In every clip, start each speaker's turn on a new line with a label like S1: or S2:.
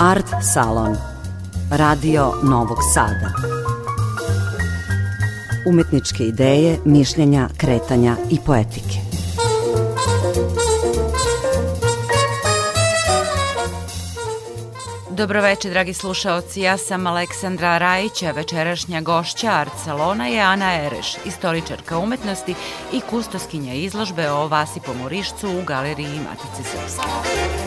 S1: Art Salon Radio Novog Sada Umetničke ideje, mišljenja, kretanja i poetike
S2: Dobroveče, dragi slušaoci. Ja sam Aleksandra Rajića. Večerašnja gošća Art Salona je Ana Ereš, istoričarka umetnosti i kustoskinja izložbe o Vasi Pomorišcu u galeriji Matice Srpske.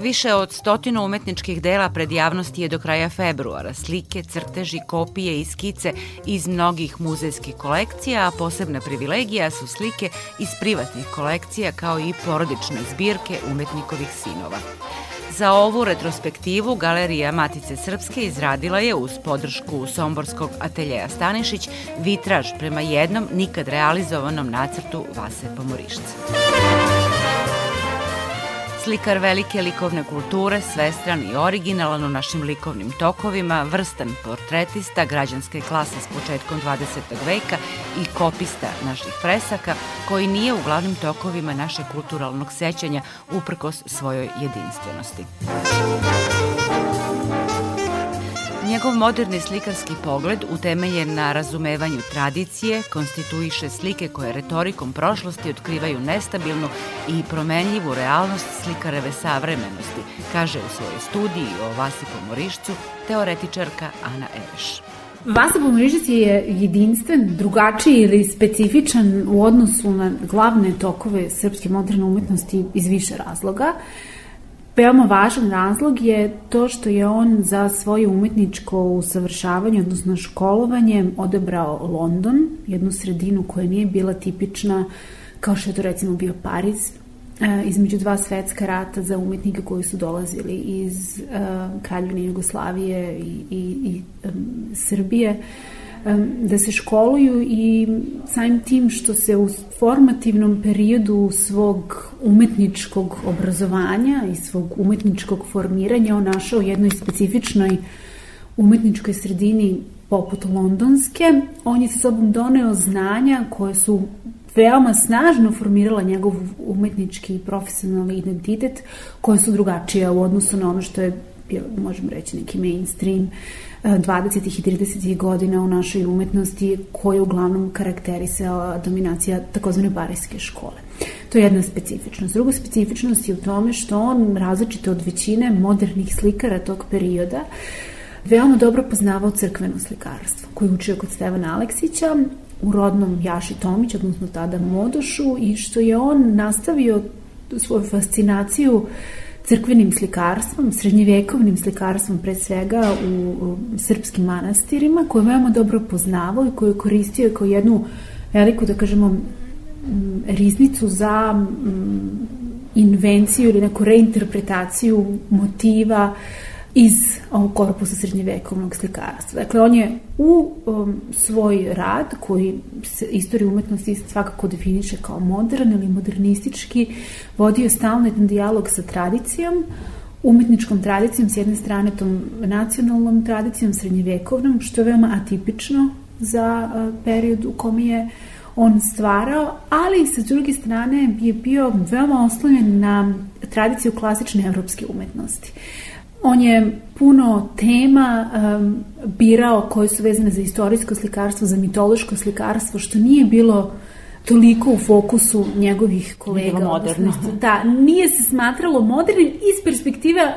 S2: Više od stotinu umetničkih dela pred javnosti je do kraja februara. Slike, crteži, kopije i skice iz mnogih muzejskih kolekcija, a posebna privilegija su slike iz privatnih kolekcija kao i porodične zbirke umetnikovih sinova. Za ovu retrospektivu Galerija Matice Srpske izradila je uz podršku Somborskog ateljeja Stanišić vitraž prema jednom nikad realizovanom nacrtu Vase Pomorišca. Slikar velike likovne kulture, svestran i originalan u našim likovnim tokovima, vrstan portretista građanske klase s početkom 20. veka i kopista naših fresaka, koji nije u glavnim tokovima našeg kulturalnog sećanja uprkos svojoj jedinstvenosti. Njegov moderni slikarski pogled, utemeljen na razumevanju tradicije, konstituiše slike koje retorikom prošlosti otkrivaju nestabilnu i promenljivu realnost slikareve savremenosti, kaže u svojoj studiji o Vasi Pomorišcu teoretičarka Ana Ereš.
S3: Vasa Pomorišac je jedinstven, drugačiji ili specifičan u odnosu na glavne tokove srpske moderne umetnosti iz više razloga. Veoma važan razlog je to što je on za svoje umetničko usavršavanje, odnosno školovanje, odebrao London, jednu sredinu koja nije bila tipična kao što je to recimo bio Pariz, e, između dva svetska rata za umetnike koji su dolazili iz uh, Kraljevine Jugoslavije i, i, i um, Srbije. Uh, da se školuju i samim tim što se u formativnom periodu svog umetničkog obrazovanja i svog umetničkog formiranja on našao u jednoj specifičnoj umetničkoj sredini poput londonske, on je sa sobom doneo znanja koje su veoma snažno formirala njegov umetnički i profesionalni identitet, koje su drugačije u odnosu na ono što je bio, možemo reći, neki mainstream 20. i 30. godina u našoj umetnosti koje uglavnom karakterisala dominacija takozvane barijske škole. To je jedna specifičnost. Druga specifičnost je u tome što on različito od većine modernih slikara tog perioda veoma dobro poznavao crkveno slikarstvo koje učio kod Stevana Aleksića u rodnom Jaši Tomić, odnosno tada Modošu i što je on nastavio svoju fascinaciju uh, crkvenim slikarstvom, srednjevekovnim slikarstvom pre svega u, srpskim manastirima, koje veoma dobro poznavao i koje je koristio kao jednu veliku, da kažemo, riznicu za invenciju ili neku reinterpretaciju motiva iz ovog korpusa srednjevekovnog slikarstva. Dakle, on je u um, svoj rad, koji se istoriju umetnosti svakako definiše kao modern ili modernistički, vodio stalno jedan dijalog sa tradicijom, umetničkom tradicijom, s jedne strane tom nacionalnom tradicijom, srednjevekovnom, što je veoma atipično za uh, period u kom je on stvarao, ali sa druge strane je bio veoma oslonjen na tradiciju klasične evropske umetnosti. On je puno tema um, birao koje su vezane za istorijsko slikarstvo, za mitološko slikarstvo, što nije bilo toliko u fokusu njegovih kolega.
S2: Bilo moderno.
S3: Da, nije se smatralo modernim iz perspektive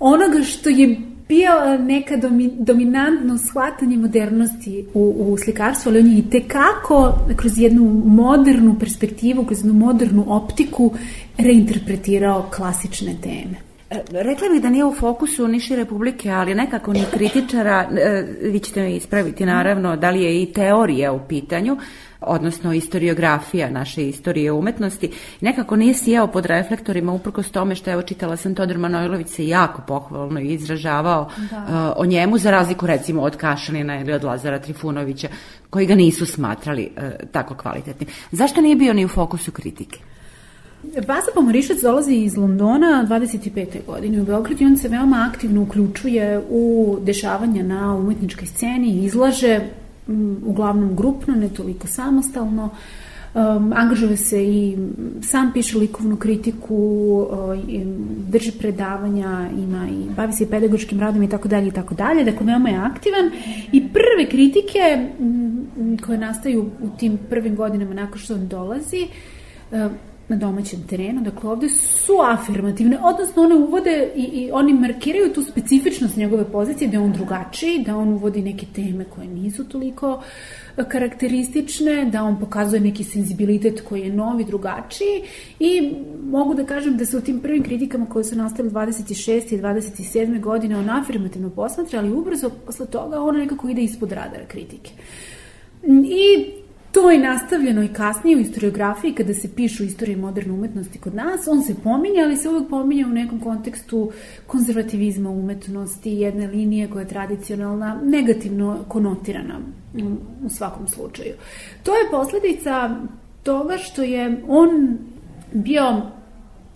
S3: onoga što je bio neka domi, dominantno shvatanje modernosti u, u slikarstvu, ali on je i tekako kroz jednu modernu perspektivu, kroz jednu modernu optiku reinterpretirao klasične teme.
S2: Rekla bih da nije u fokusu ni šire publike, ali nekako ni kritičara, e, vi ćete mi ispraviti naravno, da li je i teorija u pitanju, odnosno istoriografija naše istorije umetnosti, nekako nije sijao pod reflektorima uprkos tome što evo čitala sam Todor Manojlović se jako pohvalno izražavao da. uh, o njemu za razliku recimo od Kašanina ili od Lazara Trifunovića koji ga nisu smatrali uh, tako kvalitetnim. Zašto nije bio ni u fokusu kritike?
S3: Vasa Pomorišac dolazi iz Londona 25. godine u Beograd i on se veoma aktivno uključuje u dešavanja na umetničkoj sceni, izlaže uglavnom grupno, ne toliko samostalno, Um, angažuje se i sam piše likovnu kritiku, um, drži predavanja, ima i bavi se i pedagoškim radom i tako dalje i tako dalje. Dakle, veoma je aktivan i prve kritike um, koje nastaju u tim prvim godinama nakon što on dolazi, um, na domaćem terenu, dakle ovde su afirmativne, odnosno one uvode i, i oni markiraju tu specifičnost njegove pozicije, da je on drugačiji, da on uvodi neke teme koje nisu toliko e, karakteristične, da on pokazuje neki senzibilitet koji je novi, drugačiji i mogu da kažem da se u tim prvim kritikama koje su nastale 26. i 27. godine on afirmativno posmatra, ali ubrzo posle toga on nekako ide ispod radara kritike. I To je nastavljeno i kasnije u historiografiji kada se pišu istorije moderne umetnosti kod nas. On se pominja, ali se uvek pominja u nekom kontekstu konzervativizma umetnosti, jedne linije koja je tradicionalna, negativno konotirana u svakom slučaju. To je posledica toga što je on bio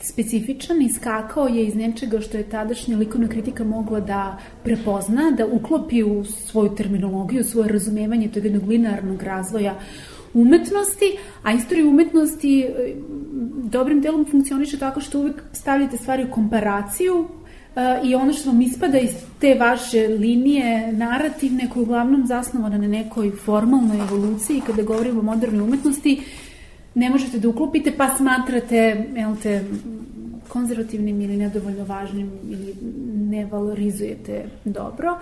S3: specifičan i skakao je iz nečega što je tadašnja likovna kritika mogla da prepozna, da uklopi u svoju terminologiju, svoje razumevanje tog jednog linearnog razvoja umetnosti, a istorija umetnosti e, dobrim delom funkcioniše tako što uvek stavljate stvari u komparaciju uh, i ono što vam ispada iz te vaše linije narativne koja je uglavnom zasnovana na nekoj formalnoj evoluciji kada govorimo o modernoj umetnosti ne možete da uklopite pa smatrate jel te, konzervativnim ili nedovoljno važnim ili ne valorizujete dobro.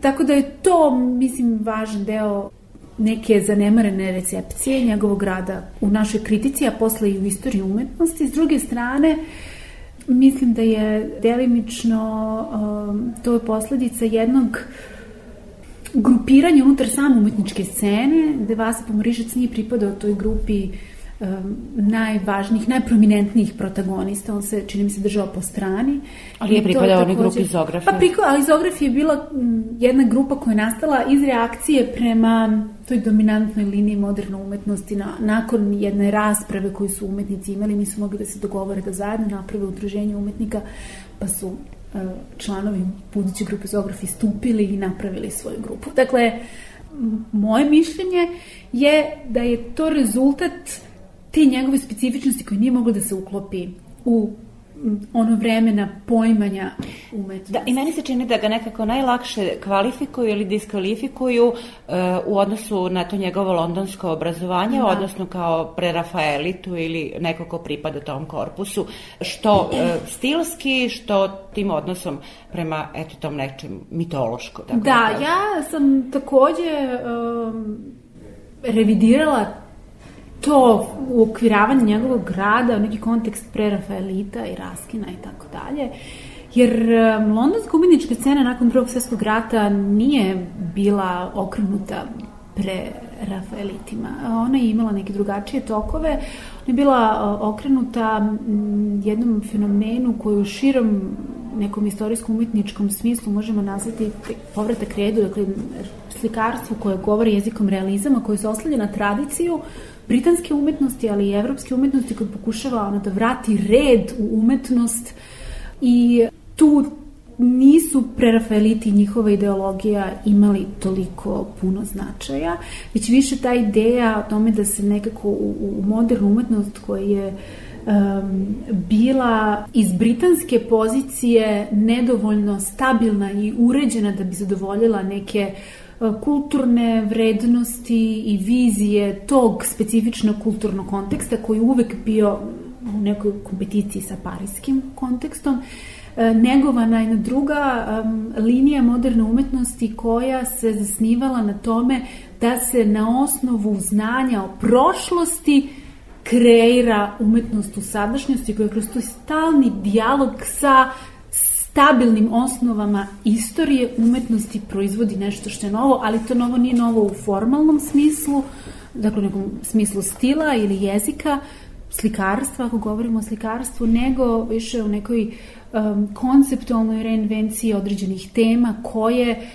S3: Tako da je to, mislim, važan deo neke zanemarene recepcije njegovog rada u našoj kritici, a posle i u istoriji umetnosti. S druge strane, mislim da je delimično um, to je posledica jednog grupiranja unutar same umetničke scene, gde Vasa Pomorišac nije pripadao toj grupi uh, um, najvažnijih, najprominentnijih protagonista. On se, čini mi se, držao po strani.
S2: Ali je pripadao onoj grupi izografije.
S3: Pa priko, ali izografija je bila jedna grupa koja je nastala iz reakcije prema toj dominantnoj liniji moderne umetnosti na, nakon jedne rasprave koju su umetnici imali, nisu mogli da se dogovore da zajedno naprave udruženje umetnika, pa su uh, članovi buduće grupe Zografi stupili i napravili svoju grupu. Dakle, moje mišljenje je da je to rezultat te njegove specifičnosti koje nije moglo da se uklopi u ono vremena poimanja umetnosti.
S2: Da, i meni se čini da ga nekako najlakše kvalifikuju ili diskvalifikuju uh, u odnosu na to njegovo londonsko obrazovanje, da. odnosno kao prerafaelitu ili neko ko pripada tom korpusu, što uh, stilski, što tim odnosom prema eto tom nečem mitološko.
S3: Tako da, da ja sam takođe um, revidirala to u okviravanje njegovog rada, u neki kontekst prerafaelita i Raskina i tako dalje. Jer um, londonska umjetnička scena nakon prvog svjetskog rata nije bila okrenuta pre Rafaelitima. Ona je imala neke drugačije tokove. Ona je bila okrenuta jednom fenomenu koji u širom nekom istorijskom umetničkom smislu možemo nazvati povratak redu, dakle slikarstvo koje govori jezikom realizama, koje se oslanja na tradiciju, britanske umetnosti, ali i evropske umetnosti koji pokušava ono, da vrati red u umetnost i tu nisu prerafaeliti njihova ideologija imali toliko puno značaja, već više ta ideja o tome da se nekako u, u modernu umetnost koja je um, bila iz britanske pozicije nedovoljno stabilna i uređena da bi zadovoljila neke uh, kulturne vrednosti i vizije tog specifičnog kulturnog konteksta koji je uvek bio u nekoj kompeticiji sa parijskim kontekstom, e, negovana je druga um, linija moderne umetnosti koja se zasnivala na tome da se na osnovu znanja o prošlosti kreira umetnost u sadašnjosti koja je kroz to stalni dijalog sa stabilnim osnovama istorije umetnosti proizvodi nešto što je novo, ali to novo nije novo u formalnom smislu, dakle u nekom smislu stila ili jezika, slikarstva, ako govorimo o slikarstvu, nego više u nekoj um, konceptualnoj reinvenciji određenih tema koje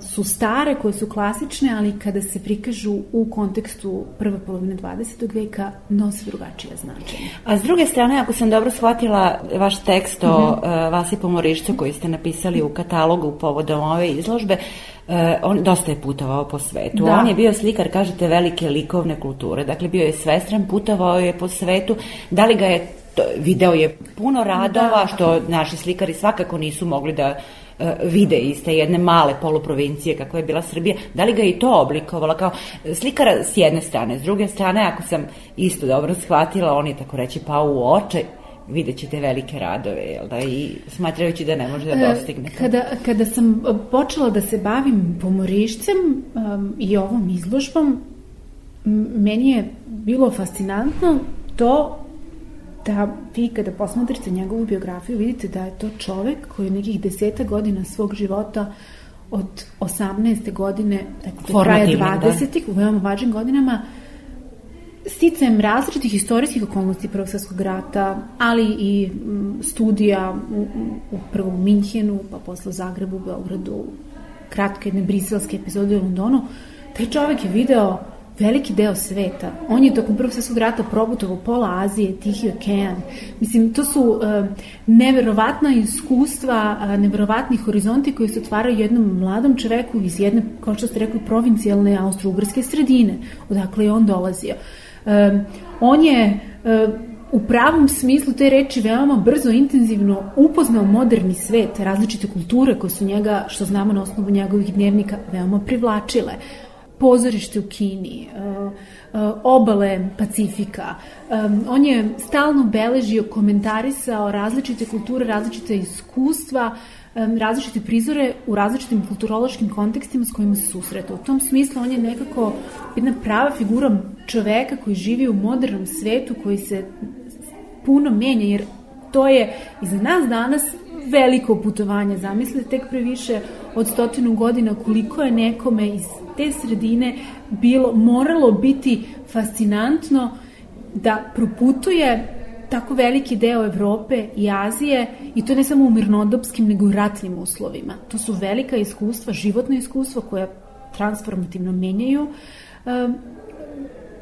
S3: su stare, koje su klasične, ali kada se prikažu u kontekstu prve polovine 20. veka, nose drugačije značenje.
S2: A s druge strane, ako sam dobro shvatila vaš tekst o mm -hmm. uh, Vasi Pomorišcu koji ste napisali u katalogu povodom ove izložbe, Uh, on dosta je putovao po svetu. Da. On je bio slikar, kažete, velike likovne kulture. Dakle, bio je svestran, putovao je po svetu. Da li ga je to, video je puno radova, da. što naši slikari svakako nisu mogli da uh, vide iz te jedne male poluprovincije kako je bila Srbija, da li ga i to oblikovala kao slikara s jedne strane, s druge strane, ako sam isto dobro shvatila, on je tako reći pao u oče, vidjet ćete velike radove, jel da, i smatrajući da ne može da e, dostigne.
S3: Kada, kada sam počela da se bavim pomorišcem um, i ovom izložbom, meni je bilo fascinantno to da vi kada posmatrate njegovu biografiju vidite da je to čovek koji je nekih deseta godina svog života od 18. godine, do kraja 20. Da. u veoma važnim godinama, sticajem različitih istorijskih okolnosti Prvog svjetskog rata, ali i studija u, u prvo u Minhenu, pa posle u Zagrebu, Beogradu, kratke jedne briselske epizode u Londonu, taj čovek je video veliki deo sveta. On je tokom Prvog svjetskog rata probutovao pola Azije, Tihi okean. Mislim, to su uh, neverovatna iskustva, uh, neverovatni horizonti koji se otvaraju jednom mladom čoveku iz jedne, kao što ste rekli, provincijalne austro-ugrske sredine, odakle je on dolazio. Uh, on je uh, u pravom smislu te reči veoma brzo, intenzivno upoznao moderni svet, različite kulture koje su njega, što znamo na osnovu njegovih dnevnika, veoma privlačile pozorište u Kini, uh, uh, obale Pacifika. Um, on je stalno beležio, komentarisao različite kulture, različite iskustva, um, različite prizore u različitim kulturološkim kontekstima s kojima se susreta. U tom smislu on je nekako jedna prava figura čoveka koji živi u modernom svetu, koji se puno menja, jer to je i za nas danas veliko putovanje. Zamislite tek pre više od stotinu godina koliko je nekome iz te sredine bilo, moralo biti fascinantno da proputuje tako veliki deo Evrope i Azije i to ne samo u mirnodopskim nego i ratnim uslovima. To su velika iskustva, životna iskustva koja transformativno menjaju um,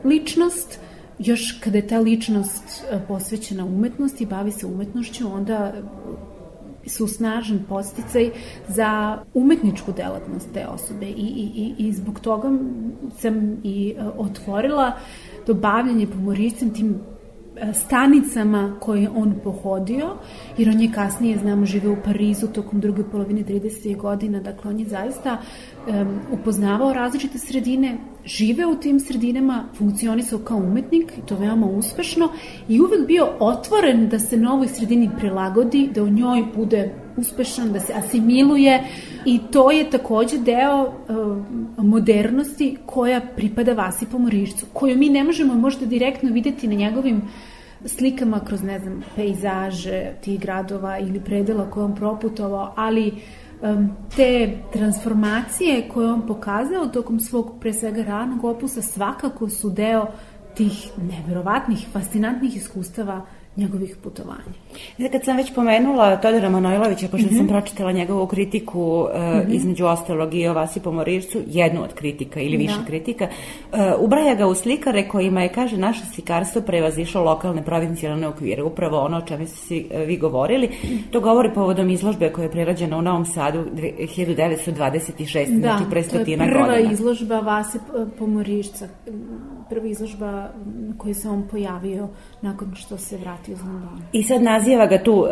S3: ličnost, još kada je ta ličnost uh, posvećena umetnosti, bavi se umetnošću, onda su snažan posticaj za umetničku delatnost te osobe. I, i, i zbog toga sam i e, otvorila dobavljanje pomoricem tim stanicama koje on pohodio, jer on je kasnije, znamo, žive u Parizu tokom druge polovine 30. godina, dakle on je zaista um, upoznavao različite sredine, žive u tim sredinama, funkcionisao kao umetnik, i to veoma uspešno, i uvek bio otvoren da se novoj sredini prilagodi, da u njoj bude uspešan, da se asimiluje i to je takođe deo uh, modernosti koja pripada Vasi Pomorišcu, koju mi ne možemo možda direktno videti na njegovim slikama kroz, ne znam, pejzaže tih gradova ili predela koje on proputovao, ali uh, te transformacije koje on pokazao tokom svog pre svega ranog opusa svakako su deo tih neverovatnih, fascinantnih iskustava njegovih putovanja.
S2: Znači, kad sam već pomenula Todora Manojlovića, pošto mm -hmm. sam pročitala njegovu kritiku mm -hmm. između ostalog i o Vasi Pomorircu, jednu od kritika ili više da. kritika, uh, ubraja ga u slikare kojima je, kaže, naše slikarstvo prevazišlo lokalne provincijalne okvire. Upravo ono o čemu ste uh, vi govorili. To govori povodom izložbe koja je prerađena u Novom Sadu 1926. Da, znači pre stotina
S3: godina.
S2: to je
S3: prva izložba Vase Pomorirca prva izložba koju se on pojavio nakon što se vratio iz Londona.
S2: I sad naziva ga tu uh,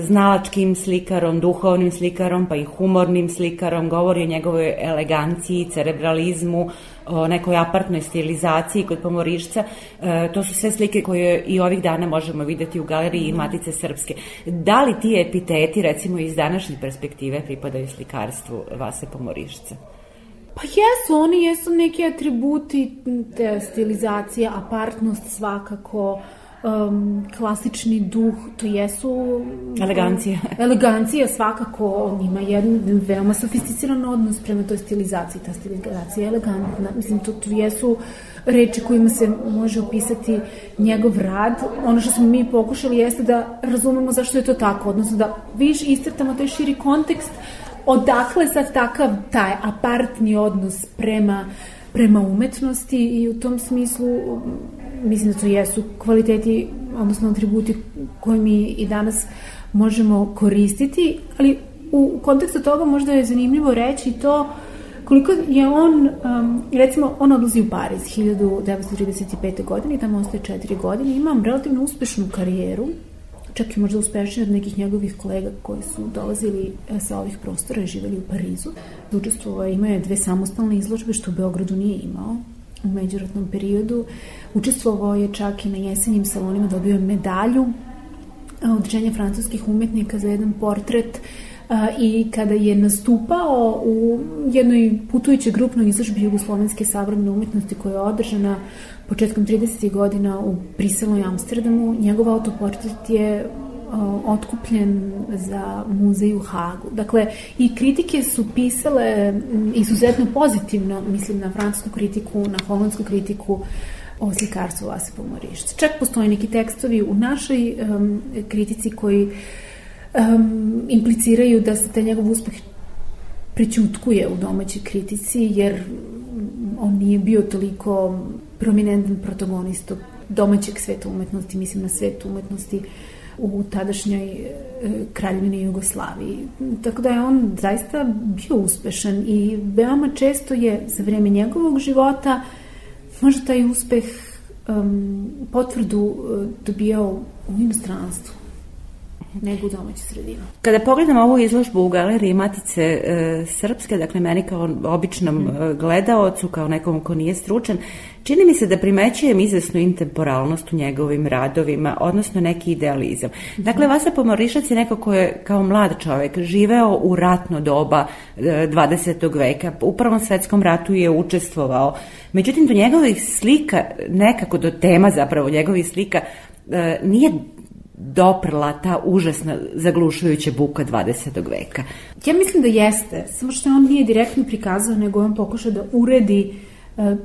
S2: znalačkim slikarom, duhovnim slikarom, pa i humornim slikarom, govori o njegovoj eleganciji, cerebralizmu, o nekoj apartnoj stilizaciji kod pomorišca. E, to su sve slike koje i ovih dana možemo videti u galeriji Matice Srpske. Da li ti epiteti, recimo iz današnje perspektive, pripadaju slikarstvu Vase Pomorišca?
S3: Pa jesu, oni jesu neki atributi te stilizacije, apartnost svakako, um, klasični duh, to jesu...
S2: Elegancija.
S3: elegancija svakako, on ima jedan veoma sofisticiran odnos prema toj stilizaciji, ta stilizacija je elegantna, mislim, to, to jesu reči kojima se može opisati njegov rad. Ono što smo mi pokušali jeste da razumemo zašto je to tako, odnosno da viš istrtamo taj širi kontekst odakle sad takav taj apartni odnos prema, prema umetnosti i u tom smislu mislim da to jesu kvaliteti, odnosno atributi koje mi i danas možemo koristiti, ali u kontekstu toga možda je zanimljivo reći to koliko je on, um, recimo, on odlazi u Pariz 1935. godine i tamo ostaje četiri godine, ima relativno uspešnu karijeru, čak i možda uspešnije od nekih njegovih kolega koji su dolazili e, sa ovih prostora i živeli u Parizu. Učestvovao je, imao je dve samostalne izložbe što u Beogradu nije imao u međuratnom periodu. Učestvovao je čak i na jesenjim salonima, dobio je medalju određenja francuskih umetnika za jedan portret i kada je nastupao u jednoj putujućoj grupnoj izložbi jugoslovenske savremene umetnosti koja je održana početkom 30. godina u Briselu i Amsterdamu, njegov autoportret je otkupljen za muzej u Hagu. Dakle, i kritike su pisale izuzetno pozitivno, mislim na francusku kritiku, na holandsku kritiku, o slikarstvu Vase Pomorišća. Čak postoje neki tekstovi u našoj um, kritici koji um, impliciraju da se taj njegov uspeh prećutkuje u domaćoj kritici, jer on nije bio toliko prominentan protagonist domaćeg sveta umetnosti, mislim na svet umetnosti u tadašnjoj e, kraljevini Jugoslaviji. Tako da je on zaista bio uspešan i veoma često je za vreme njegovog života možda taj uspeh um, potvrdu uh, dobijao u inostranstvu nego u domaćoj sredini.
S2: Kada pogledam ovu izložbu u galeriji Matice e, Srpske, dakle meni kao običnom mm. gledaocu, kao nekom ko nije stručan, čini mi se da primećujem izvesnu intemporalnost u njegovim radovima, odnosno neki idealizam. Dakle, mm. Vasa Pomorišac je neko ko je kao mlad čovek živeo u ratno doba e, 20. veka, u Prvom svetskom ratu je učestvovao. Međutim, do njegovih slika, nekako do tema zapravo njegovih slika, e, nije doprla ta užasna zaglušujuća buka 20. veka?
S3: Ja mislim da jeste, samo što on nije direktno prikazao, nego on pokušao da uredi uh,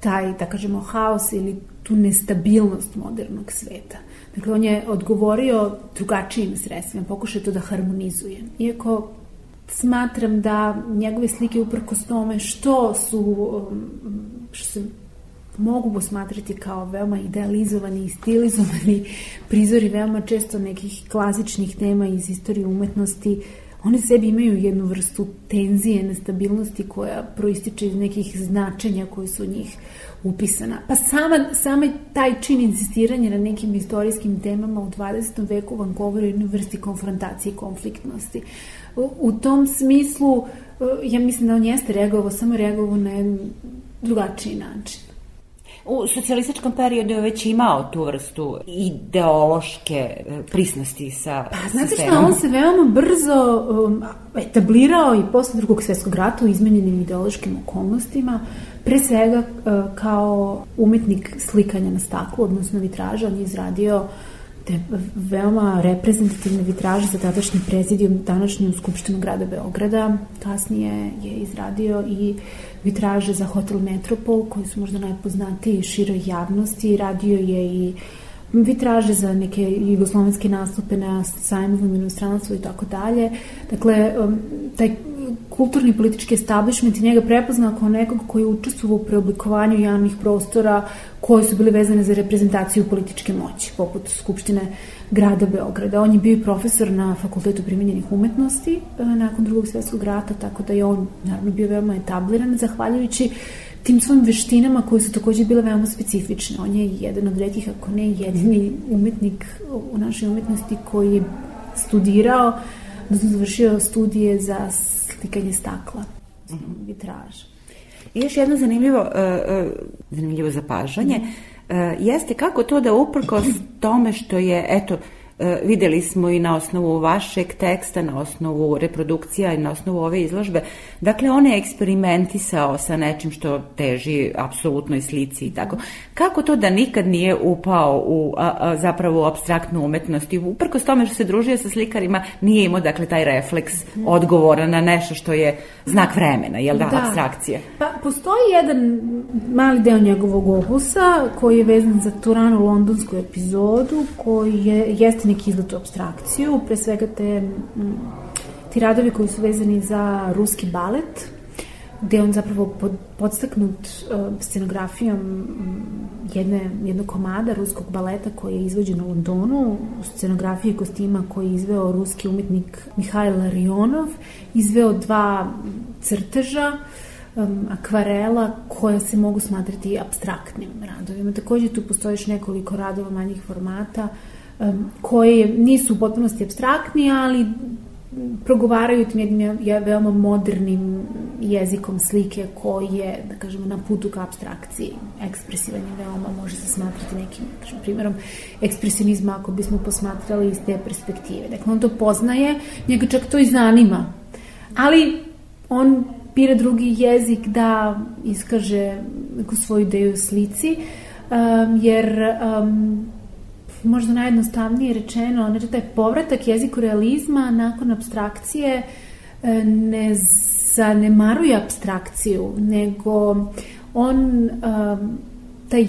S3: taj, da kažemo, haos ili tu nestabilnost modernog sveta. Dakle, on je odgovorio drugačijim sredstvima, pokušao to da harmonizuje. Iako smatram da njegove slike uprkos tome što su um, što se mogu posmatrati kao veoma idealizovani i stilizovani prizori veoma često nekih klasičnih tema iz istorije umetnosti, oni sebi imaju jednu vrstu tenzije, nestabilnosti koja proističe iz nekih značenja koji su u njih upisana. Pa sama, sama taj čin insistiranja na nekim istorijskim temama u 20. veku vam govori o jednoj vrsti konfrontacije i konfliktnosti. U, u tom smislu, ja mislim da on jeste reagovao, samo reagovao na jedan drugačiji način
S2: u socijalističkom periodu je već imao tu vrstu ideološke e, prisnosti sa
S3: Pa znate što, on se veoma brzo um, etablirao i posle drugog svetskog rata u izmenjenim ideološkim okolnostima, pre svega uh, kao umetnik slikanja na staklu, odnosno vitraža, on je izradio te veoma reprezentativne vitraže za tadašnji prezidijum današnjom Skupštinu grada Beograda. Kasnije je izradio i vitraže za Hotel Metropol, koji su možda najpoznatiji široj javnosti. Radio je i vitraže za neke jugoslovenske nastupe na sajmovima inostranstvu i tako dalje. Dakle, um, taj kulturni politički establishment i njega prepoznao kao nekog koji je učestvovao u preoblikovanju javnih prostora koji su bili vezane za reprezentaciju političke moći, poput Skupštine grada Beograda. On je bio i profesor na Fakultetu primjenjenih umetnosti e, nakon drugog svetskog rata, tako da je on naravno bio veoma etabliran, zahvaljujući tim svojim veštinama koje su takođe bile veoma specifične. On je jedan od redkih, ako ne jedini umetnik u našoj umetnosti koji je studirao, da sam završio studije za slikanje stakla, mm -hmm. vitraža.
S2: I još jedno zanimljivo, uh, uh, zanimljivo zapažanje, uh, jeste kako to da uprkos tome što je, eto, uh, videli smo i na osnovu vašeg teksta, na osnovu reprodukcija i na osnovu ove izložbe. Dakle, on je eksperimentisao sa nečim što teži apsolutnoj slici i tako. Kako to da nikad nije upao u a, a, zapravo u abstraktnu umetnost i uprkos tome što se družio sa slikarima, nije imao dakle taj refleks odgovora na nešto što je znak vremena, jel da, da. abstrakcije?
S3: Pa, postoji jedan mali deo njegovog opusa koji je vezan za Turanu londonsku epizodu, koji je, jeste neki izlet u abstrakciju, pre svega te, ti radovi koji su vezani za ruski balet, gde on zapravo pod, podstaknut uh, scenografijom jedne, jednog komada ruskog baleta koji je izvođen u Londonu, scenografije kostima koji je izveo ruski umetnik Mihajl Larionov, izveo dva crteža um, akvarela koje se mogu smatrati abstraktnim radovima. Takođe tu postoji još nekoliko radova manjih formata um, koje nisu u potpunosti abstraktni, ali progovaraju tim jednim je veoma modernim jezikom slike koji je, da kažemo, na putu ka abstrakciji. Ekspresivan je veoma, može se smatrati nekim, da kažem, primjerom ekspresionizma ako bismo posmatrali iz te perspektive. Dakle, on to poznaje, njega čak to i zanima. Ali on bira drugi jezik da iskaže neku svoju ideju slici, um, jer um, možda najjednostavnije rečeno, znači taj povratak jeziku realizma nakon abstrakcije e, ne zanemaruje abstrakciju, nego on taj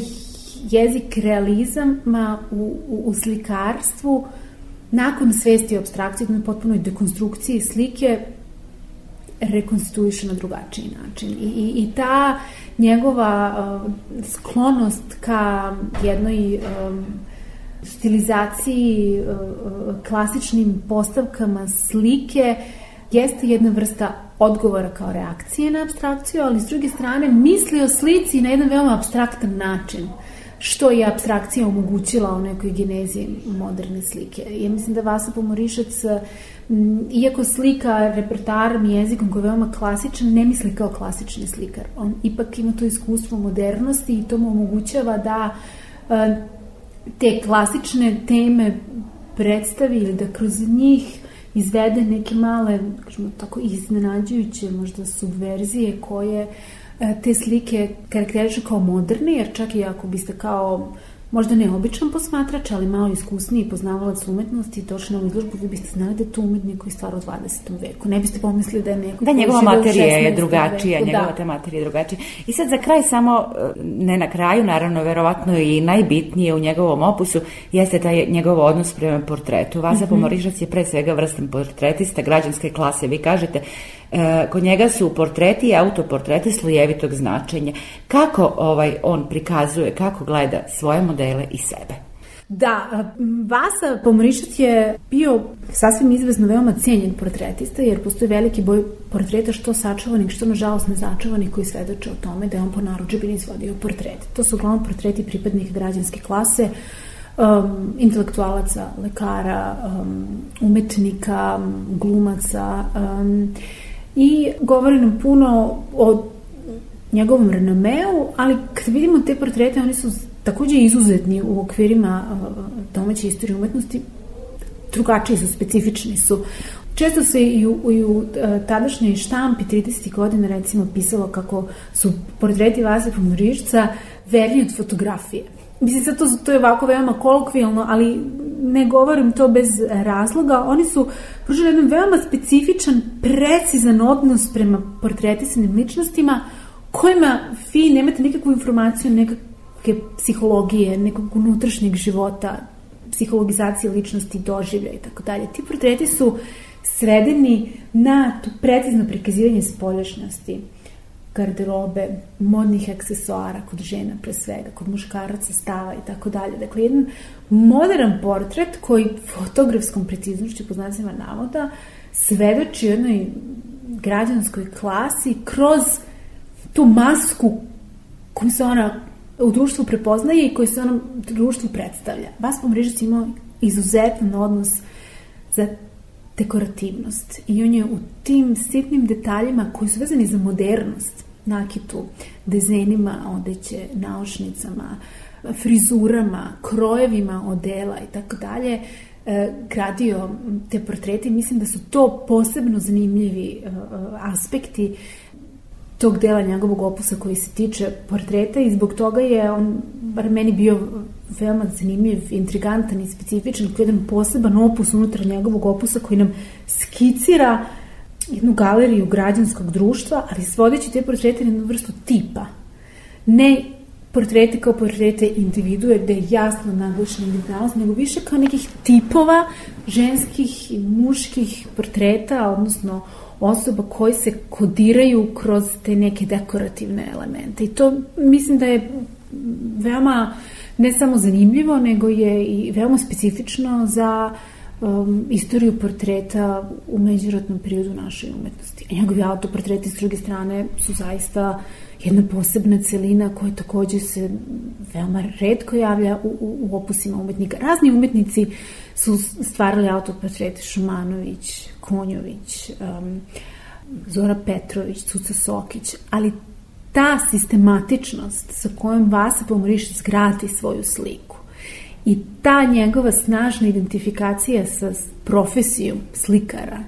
S3: jezik realizama u, u, u slikarstvu nakon svesti o abstrakciji, na potpunoj dekonstrukciji slike, rekonstituiše na drugačiji način. I, i, i ta njegova uh, sklonost ka jednoj um, stilizaciji, uh, uh, klasičnim postavkama slike jeste jedna vrsta odgovora kao reakcije na abstrakciju, ali s druge strane misli o slici na jedan veoma abstraktan način što je abstrakcija omogućila u nekoj genezi moderne slike. Ja mislim da Vasa Pomorišac, iako slika repertoarom i jezikom koji je veoma klasičan, ne misli kao klasični slikar. On ipak ima to iskustvo modernosti i to mu omogućava da te klasične teme predstavi ili da kroz njih izvede neke male, kažemo tako, iznenađujuće možda subverzije koje e, te slike karakterišu kao moderne, jer čak i ako biste kao možda neobičan posmatrač, ali malo iskusniji poznavalac umetnosti, došli na izložbu, vi biste znali da je to umetnik koji stvara u 20. veku. Ne biste pomislili da je neko...
S2: Da, njegova materija je drugačija, veku, njegova da. materija je drugačija. I sad za kraj samo, e, ne na kraju, naravno, verovatno i najbitnije u njegovom opusu, jeste taj njegov odnos prema portretu. Vasa mm -hmm. Pomorišac je pre svega vrstan portretista građanske klase. Vi kažete, E, kod njega su portreti i autoportreti slojevitog značenja. Kako ovaj on prikazuje, kako gleda svoje modele i sebe?
S3: Da, Vasa Pomorišac je bio sasvim izvezno veoma cijenjen portretista, jer postoji veliki boj portreta što sačuvanih, što nažalost nezačuvanih koji svedoče o tome da je on po naručbini izvodio portrete. To su uglavnom portreti pripadnih građanske klase, um, intelektualaca, lekara, um, umetnika, glumaca, um, i govori nam puno o njegovom renomeu, ali kad vidimo te portrete, oni su takođe izuzetni u okvirima domaće istorije umetnosti, drugačiji su, specifični su. Često se i u, i u tadašnjoj štampi 30. godina recimo pisalo kako su portreti Vase Pomorišca verni od fotografije. Mislim, sad to, to je ovako veoma kolokvijalno, ali ne govorim to bez razloga. Oni su pružili jedan veoma specifičan, precizan odnos prema portretisanim ličnostima kojima vi nemate nikakvu informaciju nekakve psihologije, nekog unutrašnjeg života, psihologizacije ličnosti, doživlja i tako dalje. Ti portreti su sredeni na to precizno prikazivanje spoljašnjosti garderobe, modnih aksesuara kod žena pre svega, kod muškaraca stava i tako dalje. Dakle, jedan modern portret koji fotografskom preciznošću po znacima navoda svedoči jednoj građanskoj klasi kroz tu masku koju se ona u društvu prepoznaje i koju se ona u društvu predstavlja. Vas Pomrižac imao izuzetan odnos za dekorativnost i on je u tim sitnim detaljima koji su vezani za modernost, nakitu, dezenima odeće, naušnicama, frizurama, krojevima odela i tako dalje, e, gradio te portrete. Mislim da su to posebno zanimljivi e, aspekti tog dela njegovog opusa koji se tiče portreta i zbog toga je on, bar meni bio veoma zanimljiv, intrigantan i specifičan, jedan poseban opus unutar njegovog opusa koji nam skicira jednu galeriju građanskog društva, ali svodeći te portrete na jednu vrstu tipa. Ne portrete kao portrete individue, gde je jasno naglašena individualnost, nego više kao nekih tipova ženskih i muških portreta, odnosno osoba koji se kodiraju kroz te neke dekorativne elemente. I to mislim da je veoma ne samo zanimljivo, nego je i veoma specifično za um, istoriju portreta u međuratnom periodu naše umetnosti. A njegovi autoportreti s druge strane su zaista jedna posebna celina koja takođe se veoma redko javlja u, u, u opusima umetnika. Razni umetnici su stvarali autoportrete Šumanović, Konjović, um, Zora Petrović, Cuca Sokić, ali ta sistematičnost sa kojom Vasa Pomorišić zgrati svoju sliku i ta njegova snažna identifikacija sa profesijom slikara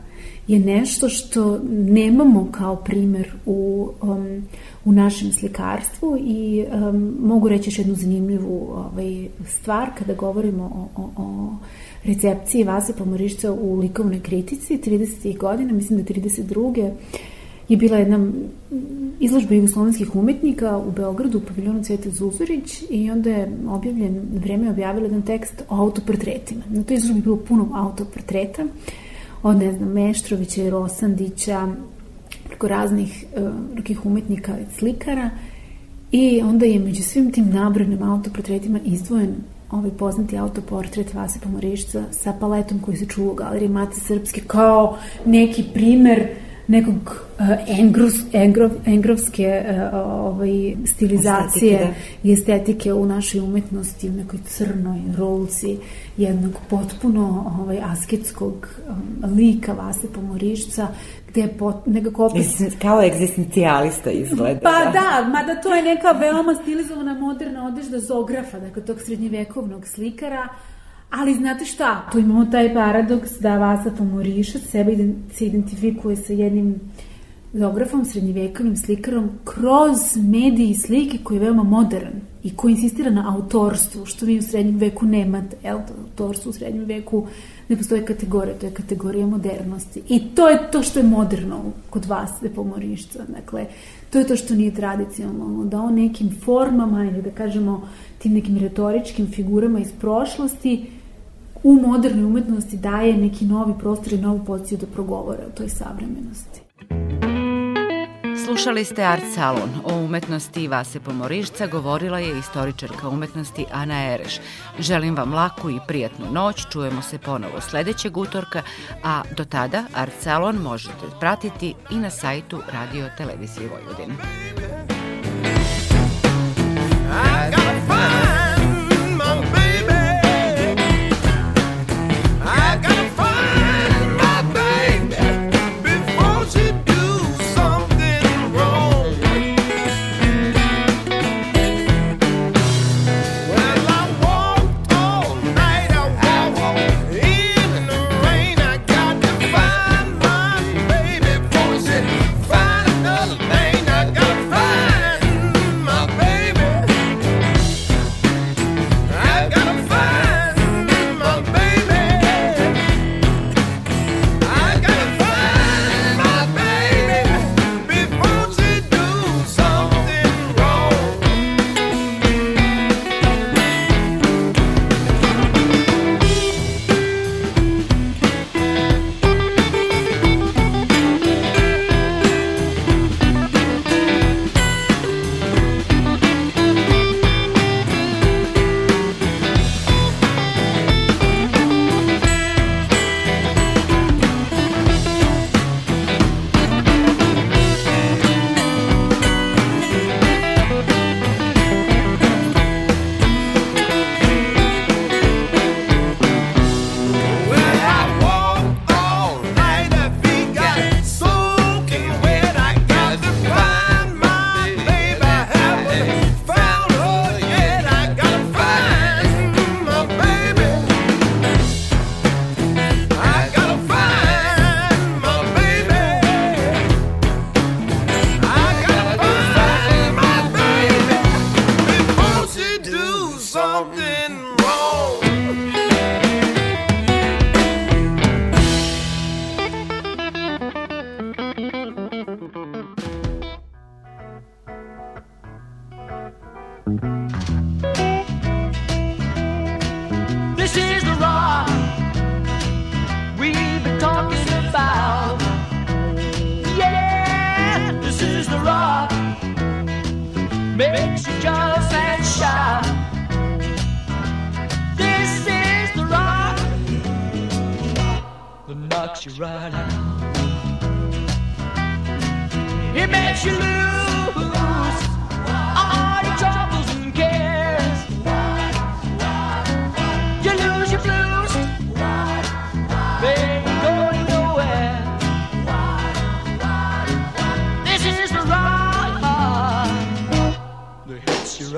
S3: je nešto što nemamo kao primer u, um, u našem slikarstvu i um, mogu reći još jednu zanimljivu ovaj, stvar kada govorimo o, o, o recepciji Vase Pomorišca u likovnoj kritici 30. godina, mislim da 32 je bila jedna izložba jugoslovenskih umetnika u Beogradu u paviljonu Cvete Zuzorić i onda je objavljen, vreme je objavila jedan tekst o autoportretima. Na toj izložbi je bilo puno autoportreta od, ne znam, Meštrovića i Rosandića, preko raznih uh, drugih umetnika i slikara i onda je među svim tim nabrojenim autoportretima izdvojen ovaj poznati autoportret Vase Pomorišca sa paletom koji se čuva u galeriji Mate Srpske kao neki primer uh, nekog uh, engros, engrov, engrovske uh, ovaj, stilizacije estetike, da. i estetike u našoj umetnosti, u nekoj crnoj rolci jednog potpuno ovaj, asketskog um, lika Vase Pomorišca, gde je pot, nekako opet...
S2: Kao egzistencijalista izgleda.
S3: Pa da. da, mada to je neka veoma stilizovana moderna odežda zografa, dakle tog srednjevekovnog slikara, Ali znate šta, tu imamo taj paradoks da Vasa Pomorišac sebe se identifikuje sa jednim geografom, srednjevekovnim slikarom kroz medije i slike koji je veoma modern i koji insistira na autorstvu, što vi u srednjem veku nemate. Jel, autorstvo u srednjem veku ne postoje kategorija, to je kategorija modernosti. I to je to što je moderno kod vas, Pomorišca. Dakle, to je to što nije tradicionalno, da on nekim formama ili da kažemo tim nekim retoričkim figurama iz prošlosti u modernoj umetnosti daje neki novi prostor i novu poziciju da progovore o toj savremenosti.
S1: Slušali ste Art Salon. O umetnosti Vase Pomorišca govorila je istoričarka umetnosti Ana Ereš. Želim vam laku i prijatnu noć, čujemo se ponovo sledećeg utorka, a do tada Art Salon možete pratiti i na sajtu Radio Televizije Vojvodine.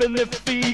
S4: in the feet.